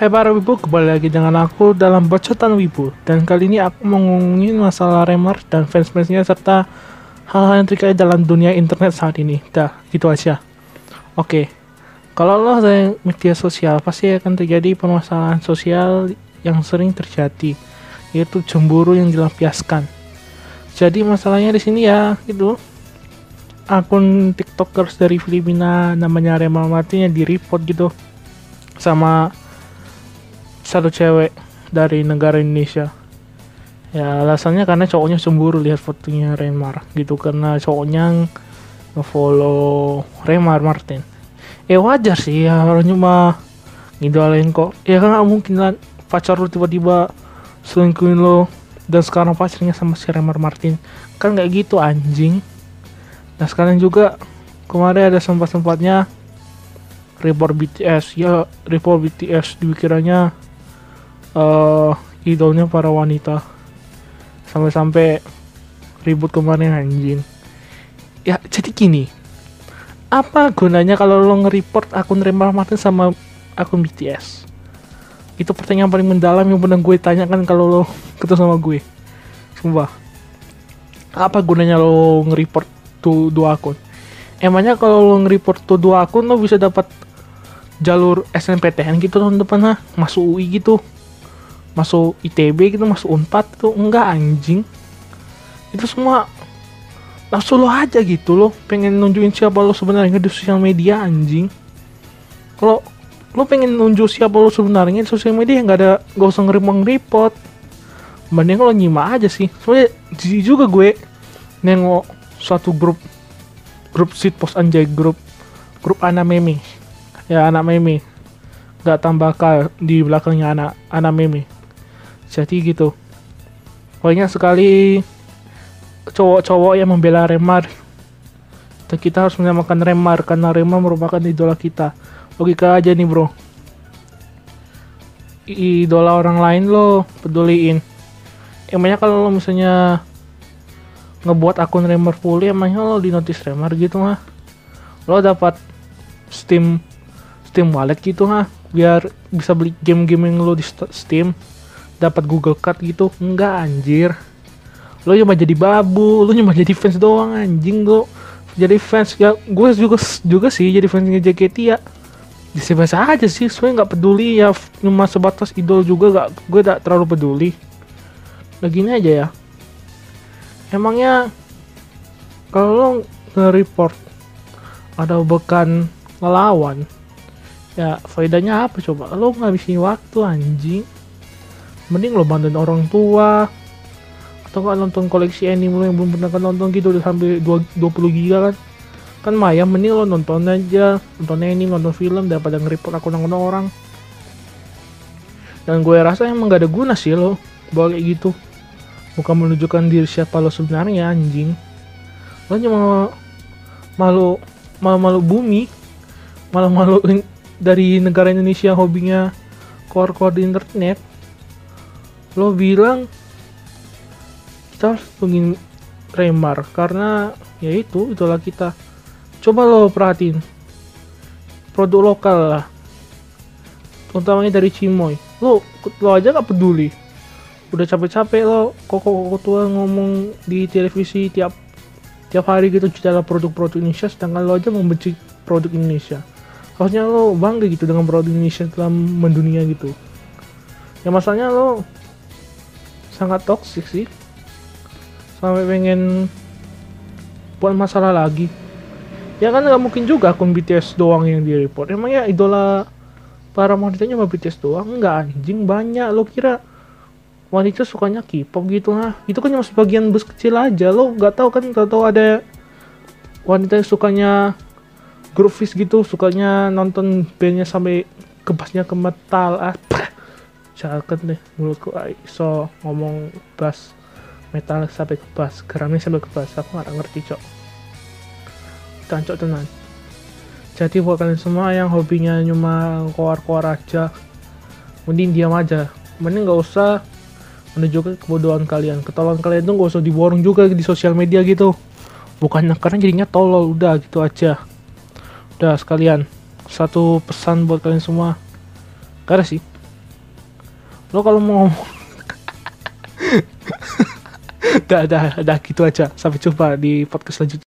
Hai para wibu, kembali lagi dengan aku dalam Bocotan Wibu. Dan kali ini aku mau masalah Remar dan fans-fansnya serta hal-hal yang terkait dalam dunia internet saat ini. Dah, gitu aja. Oke, kalau lo ada media sosial pasti akan terjadi permasalahan sosial yang sering terjadi Yaitu cemburu yang dilampiaskan. Jadi masalahnya di sini ya gitu. Akun tiktokers dari Filipina namanya Remar Martin yang di report gitu sama satu cewek dari negara Indonesia. Ya alasannya karena cowoknya cemburu lihat fotonya Remar gitu. Karena cowoknya ngefollow Remar Martin. Eh wajar sih ya orang cuma ngidolain kok. Ya kan gak mungkin lah pacar lu tiba-tiba selingkuhin lo dan sekarang pacarnya sama si Remar Martin. Kan nggak gitu anjing. Nah sekarang juga kemarin ada sempat-sempatnya report BTS ya report BTS dikiranya uh, idolnya para wanita. Sampai-sampai ribut kemarin anjing. Ya jadi gini. Apa gunanya kalau lo nge-report akun Remar Martin sama akun BTS itu pertanyaan paling mendalam yang pernah gue tanyakan kalau lo ketemu sama gue. Sumpah. Apa gunanya lo nge-report tuh dua akun? Emangnya kalau lo nge-report tuh dua akun lo bisa dapat jalur SNPTN gitu tahun depan ha? Masuk UI gitu masuk ITB gitu masuk Unpad tuh enggak anjing. Itu semua langsung lo aja gitu lo pengen nunjukin siapa lo sebenarnya di sosial media anjing. Kalau lo pengen nunjuk siapa lo sebenarnya di sosial media nggak ada gak usah ngerimong report mending lo nyimak aja sih. Soalnya jijik juga gue nengok suatu grup grup sit post anjay grup grup anak meme. Ya anak meme. Nggak tambah di belakangnya anak anak meme jadi gitu. Banyak sekali cowok-cowok yang membela Remar. Dan kita harus menyamakan Remar karena Remar merupakan idola kita. Logika aja nih bro. Idola orang lain lo peduliin. Emangnya kalau lo misalnya ngebuat akun Remar fully emangnya lo di notice Remar gitu mah lo dapat Steam Steam wallet gitu ha? Biar bisa beli game-game yang lo di Steam dapat Google Card gitu? Enggak anjir. Lo cuma jadi babu lo cuma jadi fans doang anjing lo jadi fans ya gue juga juga sih jadi fansnya JKT ya. Disebas aja sih soalnya nggak peduli ya. Cuma sebatas idol juga gak gue gak terlalu peduli. Nah gini aja ya. Emangnya kalau lo nge-report ada bekan ngelawan ya faedahnya apa coba? Lo ngabisin waktu anjing mending lo bantuin orang tua. Atau nggak nonton koleksi anime yang belum pernah kan nonton gitu udah sampai 20 giga kan. Kan Maya mending lo nonton aja. Nonton anime nonton film daripada nge-report akun-akun orang. Dan gue rasa emang gak ada guna sih lo bawa kayak gitu. Bukan menunjukkan diri siapa lo sebenarnya anjing. Lo cuma malu malu-malu bumi. Malu-malu dari negara Indonesia hobinya keluar-keluar di internet lo bilang kita harus ingin remar karena ya itu itulah kita. Coba lo perhatiin. Produk lokal lah. Utamanya dari Cimoy. Lo lo aja gak peduli. Udah capek-capek lo koko tua ngomong di televisi tiap tiap hari gitu dalam produk-produk Indonesia sedangkan lo aja membenci produk Indonesia. Harusnya lo bangga gitu dengan produk Indonesia dalam mendunia gitu. Ya masalahnya lo sangat toksik sih. Sampai pengen buat masalah lagi. Ya kan nggak mungkin juga akun BTS doang yang di report emangnya idola para wanitanya cuma BTS doang? Nggak anjing banyak. Lo kira wanita sukanya K-pop gitu lah itu kan cuma sebagian bus kecil aja. Lo nggak tahu kan tahu tahu ada wanita yang sukanya grup fish gitu sukanya nonton bandnya sampai kebasnya ke metal ah jangan deh mulutku so ngomong bass metal sampai ke bass geramnya sampai ke bass aku nggak ngerti cok. Tancok tenan. Jadi buat kalian semua yang hobinya cuma keluar-keluar aja mending diam aja. Mending nggak usah menunjukkan kebodohan kalian. Ketololan kalian tuh nggak usah diborong juga di sosial media gitu. Bukannya karena jadinya tolol. Udah gitu aja. Udah sekalian. Satu pesan buat kalian semua. Karena sih lo kalau mau ngomong dah dah dah gitu aja. Sampai jumpa di podcast selanjutnya